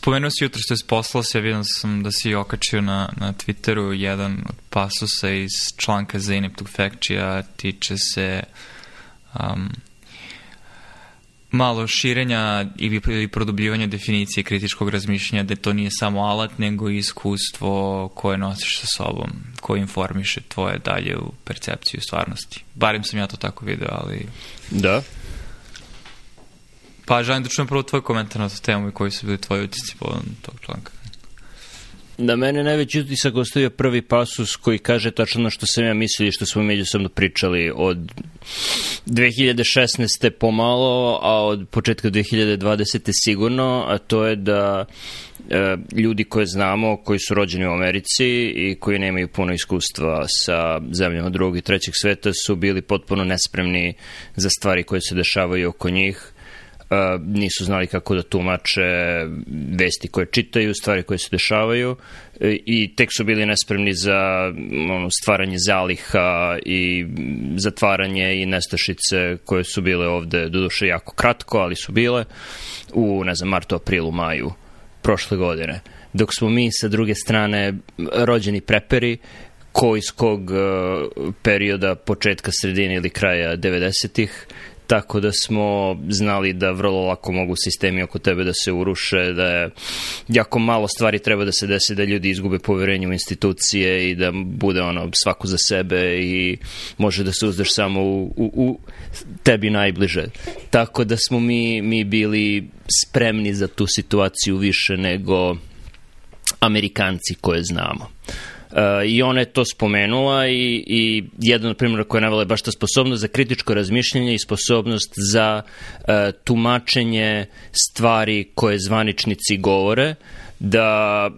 spomenuo si jutro što si poslao se, vidim sam da si okačio na, na Twitteru jedan od pasusa iz članka Zaineptog Factory-a, tiče se um, malo širenja ili, produbljivanja definicije kritičkog razmišljanja da to nije samo alat, nego i iskustvo koje nosiš sa sobom, koje informiše tvoje dalje u percepciju stvarnosti. Barim sam ja to tako video, ali... Da. Pa želim da čujem prvo tvoj komentar na tu temu i koji su bili tvoji utisci po tog članka. Na mene najveći utisak ostavio prvi pasus koji kaže tačno što sam ja mislio i što smo međusobno pričali od 2016. pomalo, a od početka 2020. sigurno, a to je da e, ljudi koje znamo, koji su rođeni u Americi i koji nemaju puno iskustva sa zemljama drugog i trećeg sveta su bili potpuno nespremni za stvari koje se dešavaju oko njih nisu znali kako da tumače vesti koje čitaju, stvari koje se dešavaju e, i tek su bili nespremni za ono, stvaranje zaliha i zatvaranje i nestašice koje su bile ovde, doduše jako kratko, ali su bile u, ne znam, martu, aprilu, maju prošle godine. Dok smo mi sa druge strane rođeni preperi, ko iz kog uh, perioda početka, sredine ili kraja 90-ih, tako da smo znali da vrlo lako mogu sistemi oko tebe da se uruše, da je jako malo stvari treba da se desi da ljudi izgube poverenje u institucije i da bude ono svako za sebe i može da se uzdaš samo u, u, u tebi najbliže. Tako da smo mi, mi bili spremni za tu situaciju više nego Amerikanci koje znamo. Uh, I ona je to spomenula i, i jedan od primjera koja je navela je baš ta sposobnost za kritičko razmišljanje i sposobnost za uh, tumačenje stvari koje zvaničnici govore, da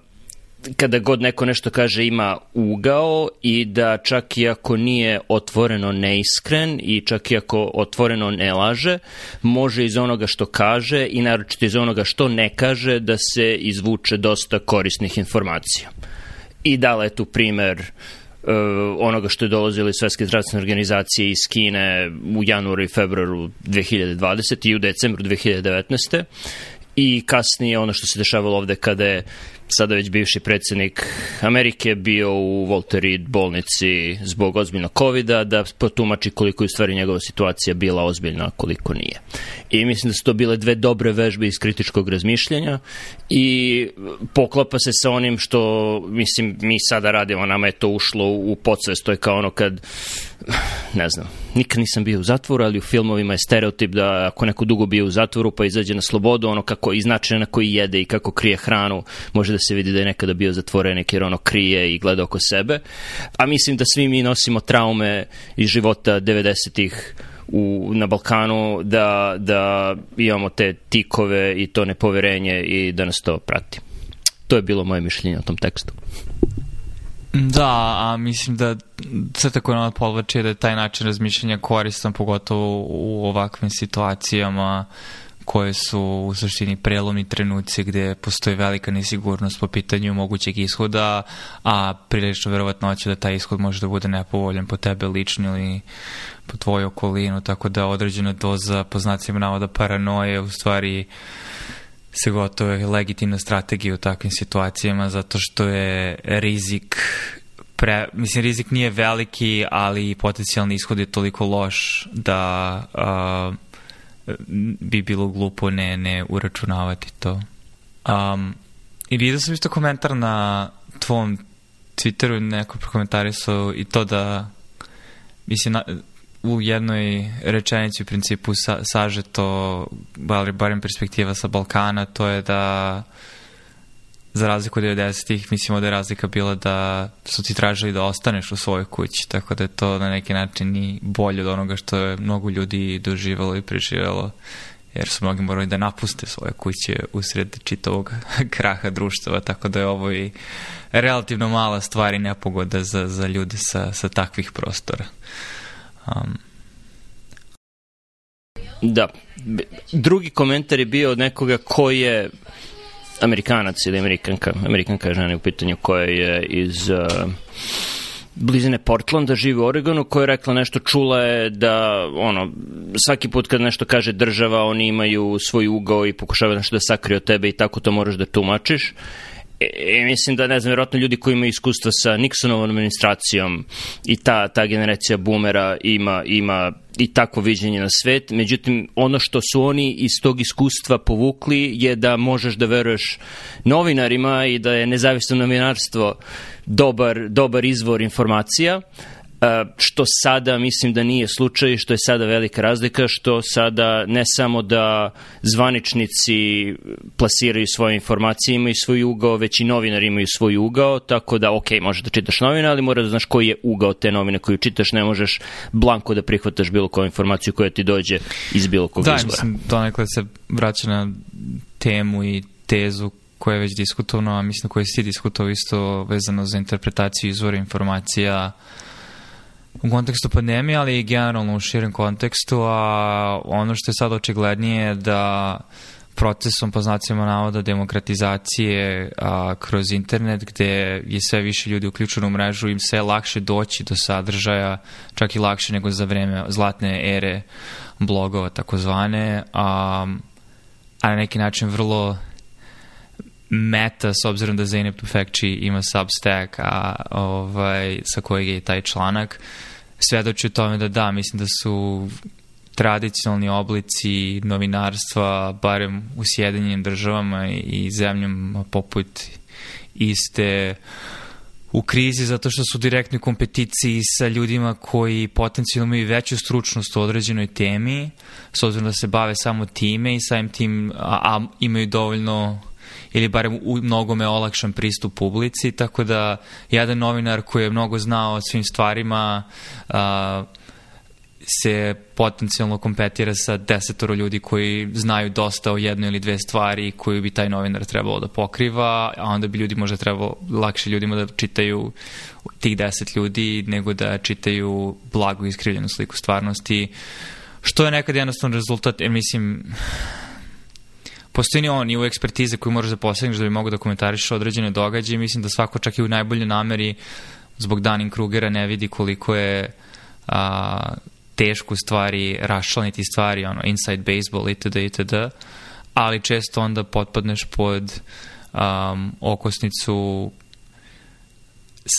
kada god neko nešto kaže ima ugao i da čak i ako nije otvoreno neiskren i čak i ako otvoreno ne laže, može iz onoga što kaže i naročito iz onoga što ne kaže da se izvuče dosta korisnih informacija i dala je tu primer uh, onoga što je dolazilo iz Svetske zdravstvene organizacije iz Kine u januaru i februaru 2020 i u decembru 2019 i kasnije ono što se dešavalo ovde kada je sada već bivši predsednik Amerike bio u Walter Reed bolnici zbog ozbiljnog covid da potumači koliko je u stvari njegova situacija bila ozbiljna, koliko nije. I mislim da su to bile dve dobre vežbe iz kritičkog razmišljanja i poklapa se sa onim što, mislim, mi sada radimo, nama je to ušlo u podsvest, to je kao ono kad ne znam, nikad nisam bio u zatvoru, ali u filmovima je stereotip da ako neko dugo bio u zatvoru pa izađe na slobodu, ono kako i načina na koji jede i kako krije hranu, može da se vidi da je nekada bio zatvorenik jer ono krije i gleda oko sebe. A mislim da svi mi nosimo traume iz života 90-ih u, na Balkanu da, da imamo te tikove i to nepoverenje i da nas to prati. To je bilo moje mišljenje o tom tekstu. Da, a mislim da sve tako nam podlače da je taj način razmišljanja koristan, pogotovo u ovakvim situacijama koje su u suštini prelomni trenuci gde postoji velika nesigurnost po pitanju mogućeg ishoda, a prilično verovatnoće da taj ishod može da bude nepovoljan po tebe lično ili po tvoju okolinu, tako da određena doza po znacima navoda paranoje u stvari se gotove legitimna strategija u takvim situacijama zato što je rizik pre, mislim rizik nije veliki ali potencijalni ishod je toliko loš da uh, bi bilo glupo ne, ne uračunavati to. Um, I vidio sam isto komentar na tvom Twitteru, neko prokomentarisao i to da mislim, na, u jednoj rečenici u principu sa, sažeto, barem perspektiva sa Balkana, to je da za razliku od 90-ih, mislimo da je razlika bila da su ti tražili da ostaneš u svojoj kući, tako da je to na neki način i bolje od onoga što je mnogo ljudi doživalo i preživelo, jer su mnogi morali da napuste svoje kuće usred čitavog kraha društva, tako da je ovo i relativno mala stvar i nepogoda za, za ljude sa, sa takvih prostora. Um, da. Drugi komentar je bio od nekoga ko je Amerikanac ili Amerikanka, Amerikanka žena u pitanju koja je iz uh, blizine Portlanda, živi u Oregonu, koja je rekla nešto, čula je da, ono, svaki put kad nešto kaže država, oni imaju svoj ugao i pokušavaju nešto da sakrije od tebe i tako to moraš da tumačiš. E, mislim da, ne znam, vjerojatno ljudi koji imaju iskustva sa Nixonovom administracijom i ta, ta generacija boomera ima, ima i takvo viđenje na svet. Međutim, ono što su oni iz tog iskustva povukli je da možeš da veruješ novinarima i da je nezavisno novinarstvo dobar, dobar izvor informacija. E, što sada mislim da nije slučaj, što je sada velika razlika, što sada ne samo da zvaničnici plasiraju svoje informacije, imaju svoj ugao, već i novinari imaju svoj ugao, tako da, ok, možeš da čitaš novine, ali mora da znaš koji je ugao te novine koju čitaš, ne možeš blanko da prihvataš bilo koju informaciju koja ti dođe iz bilo kog da, izvora. Da, mislim, donekle se vraća na temu i tezu koja je već diskutovano, a mislim koja si diskutovao isto vezano za interpretaciju izvora informacija, u kontekstu pandemije, ali i generalno u širem kontekstu, a ono što je sad očiglednije je da procesom po znacima navoda demokratizacije a, kroz internet gde je sve više ljudi uključeno u mrežu im sve lakše doći do sadržaja čak i lakše nego za vreme zlatne ere blogova takozvane a, a na neki način vrlo meta s obzirom da Zeynep Tufekci ima Substack a, ovaj, sa kojeg je taj članak svedoči o tome da da, mislim da su tradicionalni oblici novinarstva, barem u Sjedinjenim državama i zemljama poput iste u krizi zato što su u direktnoj kompeticiji sa ljudima koji potencijalno imaju veću stručnost u određenoj temi, s obzirom da se bave samo time i samim tim, a, a imaju dovoljno ili barem u mnogome olakšan pristup publici, tako da jedan novinar koji je mnogo znao o svim stvarima a, se potencijalno kompetira sa desetoro ljudi koji znaju dosta o jednoj ili dve stvari koju bi taj novinar trebalo da pokriva, a onda bi ljudi možda trebalo lakše ljudima da čitaju tih deset ljudi nego da čitaju blago iskrivljenu sliku stvarnosti, što je nekad jednostavno rezultat, jer mislim, postoji ni on nivo ekspertize koju moraš da posegneš da bi mogo da komentariš određene događaje mislim da svako čak i u najboljoj nameri zbog Danin Krugera ne vidi koliko je a, teško stvari raščlaniti stvari, ono, inside baseball itd. itd. Ali često onda potpadneš pod um, okosnicu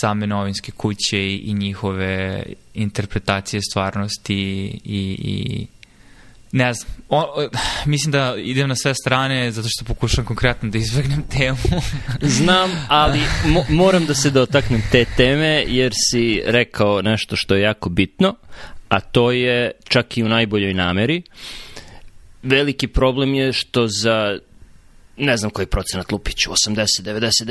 same novinske kuće i, i njihove interpretacije stvarnosti i, i Ne znam. O, o, mislim da idem na sve strane zato što pokušam konkretno da izvegnem temu. Znam, ali mo moram da se dotaknem te teme jer si rekao nešto što je jako bitno, a to je čak i u najboljoj nameri. Veliki problem je što za ne znam koji procenat Lupiću, 80, 90,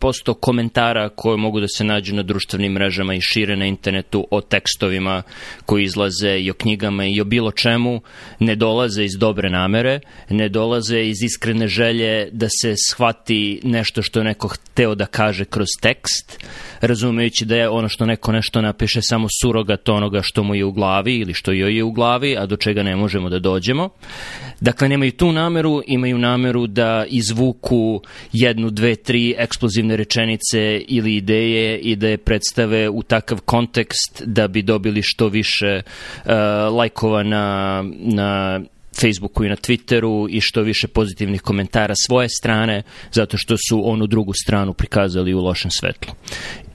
95% komentara koje mogu da se nađu na društvenim mrežama i šire na internetu o tekstovima koji izlaze i o knjigama i o bilo čemu ne dolaze iz dobre namere, ne dolaze iz iskrene želje da se shvati nešto što je neko hteo da kaže kroz tekst, razumejući da je ono što neko nešto napiše samo surogat onoga što mu je u glavi ili što joj je u glavi, a do čega ne možemo da dođemo. Dakle, nemaju tu nameru, imaju nameru da izvuku jednu, dve, tri eksplozivne rečenice ili ideje i da je predstave u takav kontekst da bi dobili što više uh, lajkova na, na Facebooku i na Twitteru i što više pozitivnih komentara svoje strane, zato što su onu drugu stranu prikazali u lošem svetlu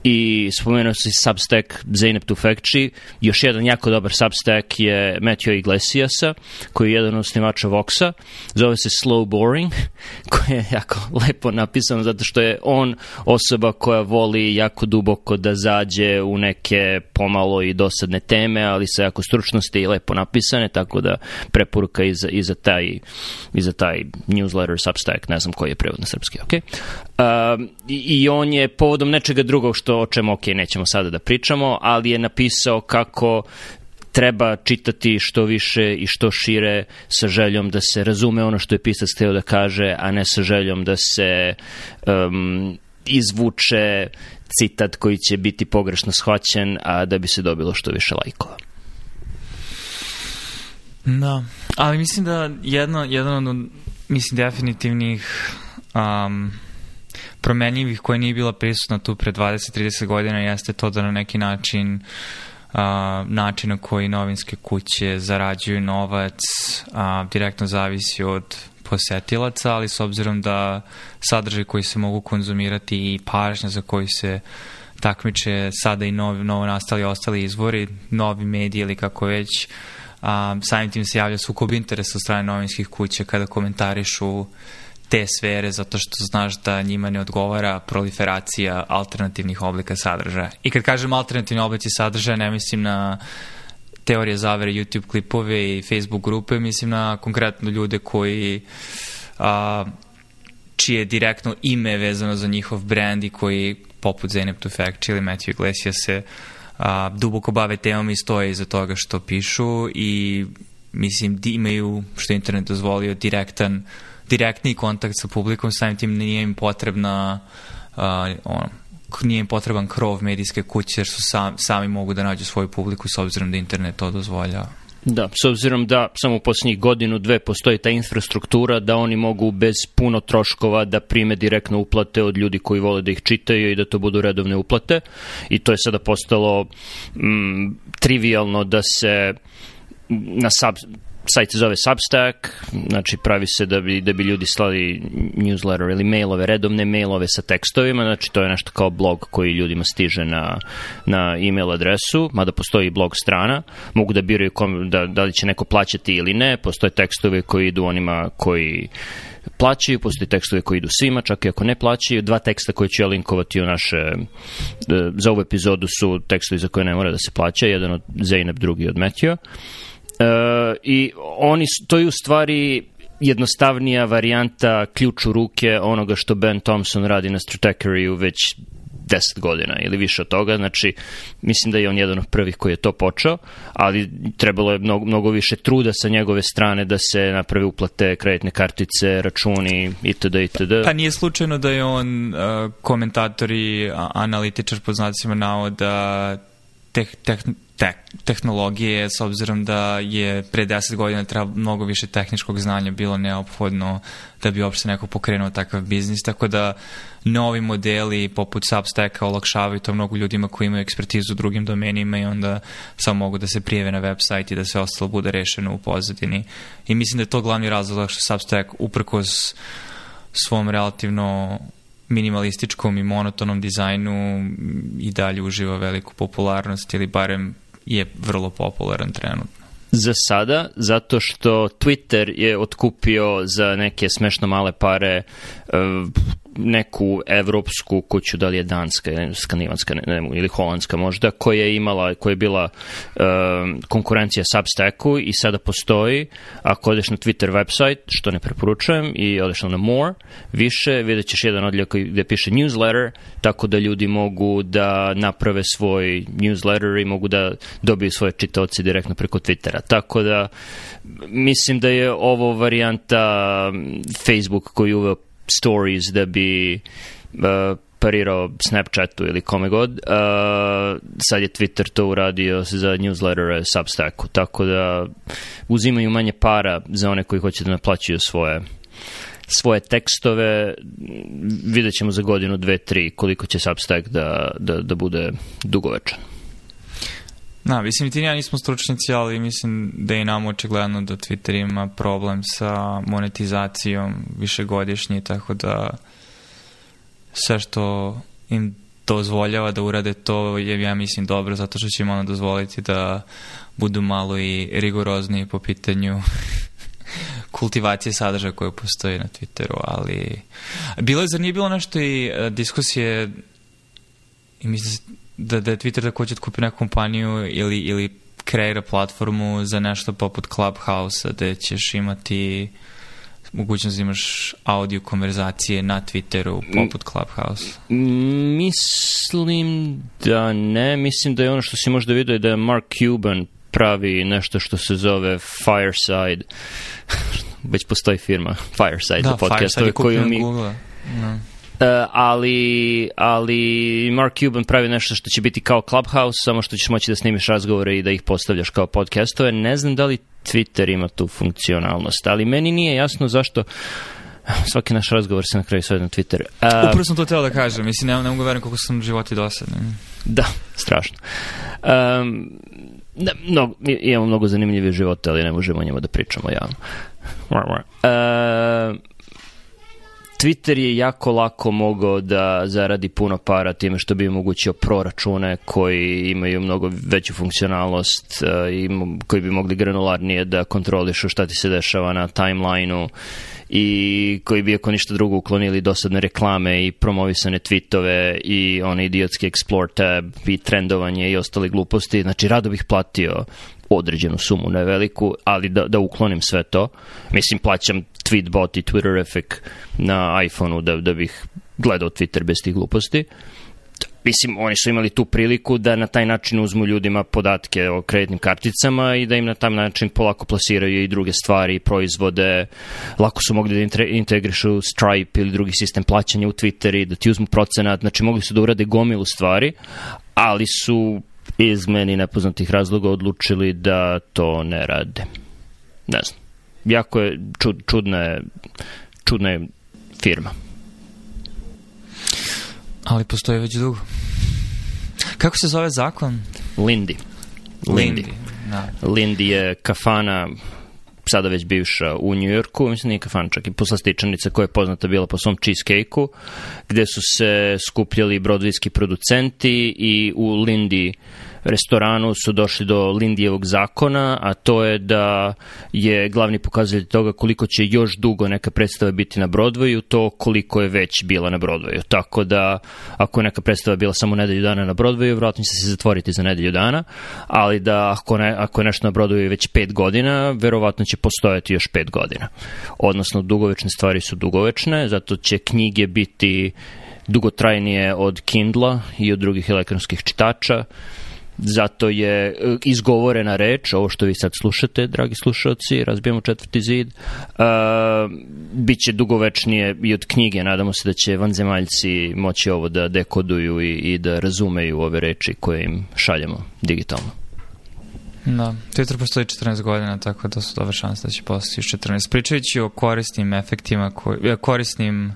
i spomenuo si Substack Zeynep Tufekci. Još jedan jako dobar Substack je Matthew Iglesiasa, koji je jedan od snimača Voxa. Zove se Slow Boring, koji je jako lepo napisano, zato što je on osoba koja voli jako duboko da zađe u neke pomalo i dosadne teme, ali sa jako stručnosti i lepo napisane, tako da preporuka i za, i za, taj, i za taj newsletter Substack, ne znam koji je prevod na srpski, ok? Uh, I on je povodom nečega drugog što o čemu, ok, nećemo sada da pričamo, ali je napisao kako treba čitati što više i što šire sa željom da se razume ono što je pisac hteo da kaže, a ne sa željom da se um, izvuče citat koji će biti pogrešno shvaćen, a da bi se dobilo što više lajkova. Da, ali mislim da jedno, jedan od, mislim, definitivnih um, promenljivih koja nije bila prisutna tu pre 20-30 godina jeste to da na neki način a, način na koji novinske kuće zarađuju novac a, direktno zavisi od posetilaca, ali s obzirom da sadržaj koji se mogu konzumirati i pažnja za koji se takmiče sada i novi, novo nastali ostali izvori, novi mediji ili kako već, a, samim tim se javlja sukob interesa od strane novinskih kuća kada komentarišu te sfere zato što znaš da njima ne odgovara proliferacija alternativnih oblika sadržaja. I kad kažem alternativni oblici sadržaja, ne mislim na teorije zavere, YouTube klipove i Facebook grupe, mislim na konkretno ljude koji a, čije direktno ime vezano za njihov brand i koji poput Zeynep Tufekci ili Matthew Iglesias se a, duboko bave temom i stoje iza toga što pišu i mislim da imaju, što internet dozvolio, direktan, direktni kontakt sa publikom, samim tim nije im potrebna a, ono, nije im potreban krov medijske kuće jer su sam, sami mogu da nađu svoju publiku s obzirom da internet to dozvoljava. Da, s obzirom da samo u posljednjih godinu, dve postoji ta infrastruktura da oni mogu bez puno troškova da prime direktno uplate od ljudi koji vole da ih čitaju i da to budu redovne uplate. I to je sada postalo mm, trivialno da se na sub, sajt se zove Substack, znači pravi se da bi, da bi ljudi slali newsletter ili mailove, redovne mailove sa tekstovima, znači to je nešto kao blog koji ljudima stiže na, na email adresu, mada postoji blog strana, mogu da biraju kom, da, da li će neko plaćati ili ne, postoje tekstove koji idu onima koji plaćaju, postoje tekstove koji idu svima, čak i ako ne plaćaju. Dva teksta koje ću ja linkovati u naše, e, za ovu epizodu su tekstovi za koje ne mora da se plaća, jedan od Zeynep, drugi od Matthew. E, I oni, to je u stvari jednostavnija varijanta ključ u ruke onoga što Ben Thompson radi na Stratechery već 10 godina ili više od toga, znači mislim da je on jedan od prvih koji je to počeo, ali trebalo je mnogo, mnogo više truda sa njegove strane da se napravi uplate kreditne kartice, računi itd. itd. Pa nije slučajno da je on uh, komentator i analitičar po znacima navoda teh, teh, te, tehnologije, s obzirom da je pre 10 godina treba mnogo više tehničkog znanja bilo neophodno da bi uopšte neko pokrenuo takav biznis, tako da novi modeli poput Substacka olakšavaju to mnogo ljudima koji imaju ekspertizu u drugim domenima i onda samo mogu da se prijeve na website i da sve ostalo bude rešeno u pozadini. I mislim da je to glavni razlog što Substack uprkos svom relativno minimalističkom i monotonom dizajnu i dalje uživa veliku popularnost ili barem je vrlo popularan trenutno. Za sada, zato što Twitter je otkupio za neke smešno male pare uh, neku evropsku kuću, da li je danska, skandinavska ne, ne, ili holandska možda, koja je imala, koja je bila uh, konkurencija Substacku i sada postoji. Ako odeš na Twitter website, što ne preporučujem, i odeš na More, više, vidjet ćeš jedan odljak gde piše newsletter, tako da ljudi mogu da naprave svoj newsletter i mogu da dobiju svoje čitaoce direktno preko Twittera. Tako da mislim da je ovo varijanta Facebook koji uveo stories da bi uh, parirao Snapchatu ili kome god, uh, sad je Twitter to uradio za newslettere Substacku, tako da uzimaju manje para za one koji hoće da naplaćuju svoje svoje tekstove, vidjet ćemo za godinu, dve, tri koliko će Substack da, da, da bude dugovečan. Da, mislim, ti ja nismo stručnici, ali mislim da je nam očigledno da Twitter ima problem sa monetizacijom višegodišnji, tako da sve što im dozvoljava da urade to je, ja mislim, dobro, zato što će im ono dozvoliti da budu malo i rigorozni po pitanju kultivacije sadržaja koje postoji na Twitteru, ali bilo je, zar nije bilo nešto i e, diskusije i mislim da, da je Twitter takođe kupi neku kompaniju ili, ili kreira platformu za nešto poput Clubhouse-a gde ćeš imati mogućnost da imaš audio konverzacije na Twitteru poput Clubhouse? Mislim da ne. Mislim da je ono što si možda vidio da je Mark Cuban pravi nešto što se zove Fireside. Već postoji firma Fireside da, podcast. Fireside je kupio mi... Google. No. Uh, ali, ali Mark Cuban pravi nešto što će biti kao Clubhouse, samo što ćeš moći da snimiš razgovore i da ih postavljaš kao podcastove. Ne znam da li Twitter ima tu funkcionalnost, ali meni nije jasno zašto Svaki naš razgovor se na kraju sve na Twitter. Uh, Upravo sam to teo da kažem. Mislim, ne, ne mogu verujem koliko sam životi dosadni. Da, strašno. Um, da, no, imamo mnogo zanimljivih života, ali ne možemo o njima da pričamo javno. Uh, Twitter je jako lako mogao da zaradi puno para time što bi omogućio proračune koji imaju mnogo veću funkcionalnost uh, i koji bi mogli granularnije da kontrolišu šta ti se dešava na timelineu i koji bi ako ništa drugo uklonili dosadne reklame i promovisane tweetove i one idiotski explore tab i trendovanje i ostale gluposti. Znači, rado bih platio određenu sumu, ne veliku, ali da, da uklonim sve to. Mislim, plaćam tweetbot i Twitterific na iPhoneu da, da bih gledao Twitter bez tih gluposti. Mislim, oni su imali tu priliku da na taj način uzmu ljudima podatke o kreditnim karticama i da im na taj način polako plasiraju i druge stvari, proizvode. Lako su mogli da integrišu Stripe ili drugi sistem plaćanja u Twitter i da ti uzmu procenat. Znači, mogli su da urade gomilu stvari, ali su iz meni nepoznatih razloga odlučili da to ne rade. Ne znam. Jako je čud, čudna je, čudna je firma. Ali postoji već dugo. Kako se zove zakon? Lindy. Lindy. Da. Lindy je kafana sada već bivša u New Yorku, mislim nije kafan čak i poslastičanica koja je poznata bila po svom cheesecake-u, gde su se skupljali brodvijski producenti i u Lindy restoranu su došli do Lindijevog zakona, a to je da je glavni pokazatelj toga koliko će još dugo neka predstava biti na Broadwayu, to koliko je već bila na Broadwayu. Tako da, ako je neka predstava bila samo nedelju dana na Broadwayu, vratno će se zatvoriti za nedelju dana, ali da ako, ne, ako je nešto na Broadwayu već pet godina, verovatno će postojati još pet godina. Odnosno, dugovečne stvari su dugovečne, zato će knjige biti dugotrajnije od Kindla i od drugih elektronskih čitača zato je e, izgovorena reč, ovo što vi sad slušate, dragi slušalci, razbijamo četvrti zid, uh, bit će dugovečnije i od knjige, nadamo se da će vanzemaljci moći ovo da dekoduju i, i da razumeju ove reči koje im šaljemo digitalno. Da, Twitter postoji 14 godina, tako da su dobre šanse da će postati još 14. Pričajući o korisnim efektima, korisnim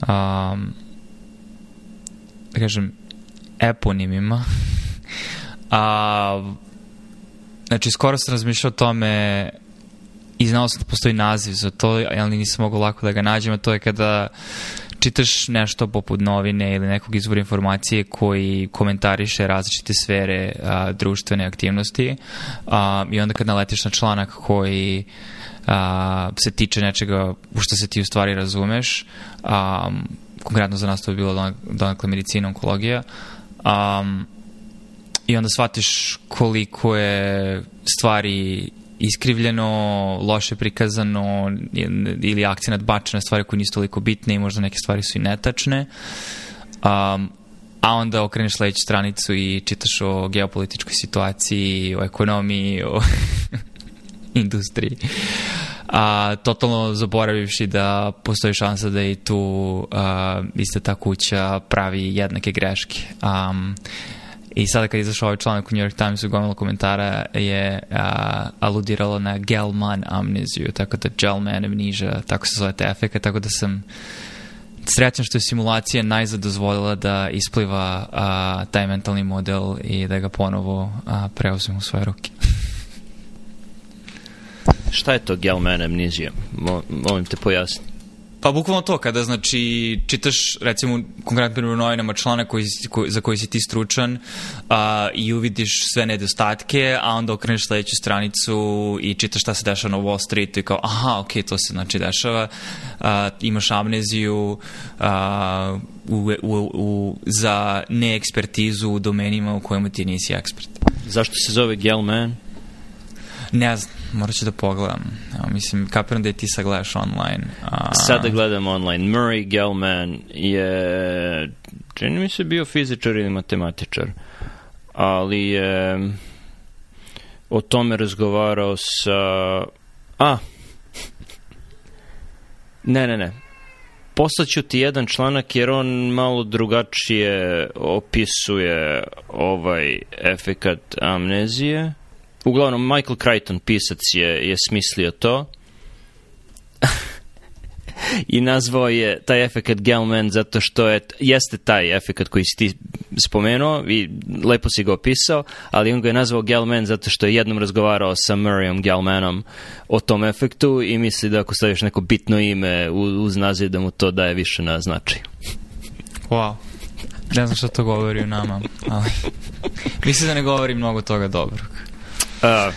um, da kažem, eponimima A, znači, skoro sam razmišljao o tome i znao sam da postoji naziv za to, ali nisam mogu lako da ga nađem, a to je kada čitaš nešto poput novine ili nekog izvora informacije koji komentariše različite sfere a, društvene aktivnosti a, i onda kad naletiš na članak koji a, se tiče nečega u što se ti u stvari razumeš, a, konkretno za nas to je bilo donakle medicina, onkologija, um, i onda shvatiš koliko je stvari iskrivljeno, loše prikazano ili akcija bačena na stvari koje nisu toliko bitne i možda neke stvari su i netačne. Um, a onda okreneš sledeću stranicu i čitaš o geopolitičkoj situaciji, o ekonomiji, o industriji. A, totalno zaboravivši da postoji šansa da i tu a, ista ta kuća pravi jednake greške. Um, I sada kad je izašao ovaj članak u New York Timesu, gomila komentara je a, aludiralo na Gelman amneziju, tako da Gelman amnesia, tako se zove te efeka, tako da sam srećan što je simulacija najzad dozvolila da ispliva a, taj mentalni model i da ga ponovo a, preuzim u svoje ruke. Šta je to Gelman amnezija? Mo, molim te pojasni. Pa bukvalno to, kada znači čitaš recimo konkretno u novinama članak koji, koji, za koji si ti stručan a, i uvidiš sve nedostatke, a onda okreneš sledeću stranicu i čitaš šta se dešava na Wall Streetu i kao aha, ok, to se znači dešava, a, imaš amneziju a, u, u, u, za neekspertizu u domenima u kojima ti nisi ekspert. Zašto se zove Gelman? Ne znam, morat ću da pogledam. Evo, mislim, kapiram da je ti sad gledaš online. A... Sada gledam online. Murray Gell-Mann je, čini mi se, bio fizičar ili matematičar, ali je o tome razgovarao sa... A, ne, ne, ne. Poslaću ti jedan članak jer on malo drugačije opisuje ovaj efekat amnezije Uglavnom, Michael Crichton, pisac, je, je smislio to. i nazvao je taj efekat Gelman zato što je, jeste taj efekat koji si ti spomenuo i lepo si ga opisao, ali on ga je nazvao Gelman zato što je jednom razgovarao sa Murrayom Gelmanom o tom efektu i misli da ako staviš neko bitno ime uz naziv da mu to daje više na značaju. Wow. Ne znam što to govori o nama, ali mislim da ne govori mnogo toga dobrog. Uh,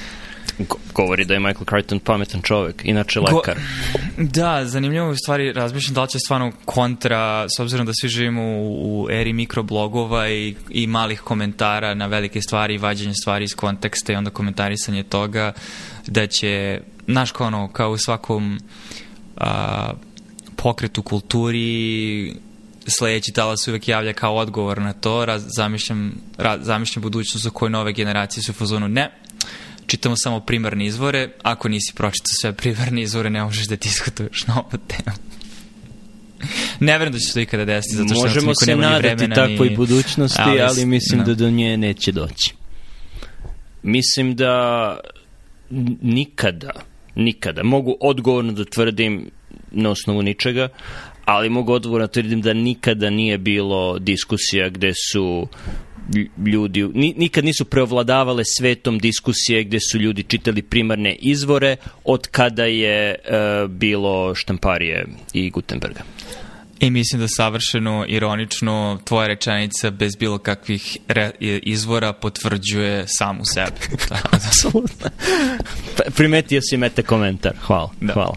govori da je Michael Crichton pametan čovek, inače lekar. Go, da, zanimljivo u stvari razmišljam da li će stvarno kontra, s obzirom da svi živimo u, u eri mikroblogova i, i malih komentara na velike stvari, vađenje stvari iz konteksta i onda komentarisanje toga, da će, znaš kao ono, kao u svakom a, pokretu kulturi, sledeći talas uvek javlja kao odgovor na to, raz, zamišljam, raz, zamišljam budućnost u kojoj nove generacije su u fazonu, ne, čitamo samo primarne izvore, ako nisi pročitao sve primarne izvore, ne možeš da diskutuješ na ovu temu. ne verujem da će se to ikada desiti, zato što Možemo se nema nadati takvoj ni... budućnosti, ali, ali mislim no. Da do nje neće doći. Mislim da nikada, nikada, mogu odgovorno da tvrdim na osnovu ničega, ali mogu odgovorno da tvrdim da nikada nije bilo diskusija gde su ljudi, nikad nisu preovladavale svetom diskusije gde su ljudi čitali primarne izvore od kada je uh, bilo štamparije i Gutenberga. I mislim da savršeno, ironično, tvoja rečenica bez bilo kakvih re, izvora potvrđuje samu sebe. Apsolutno. Pa, primetio si mete komentar. Hvala. Da. Hvala.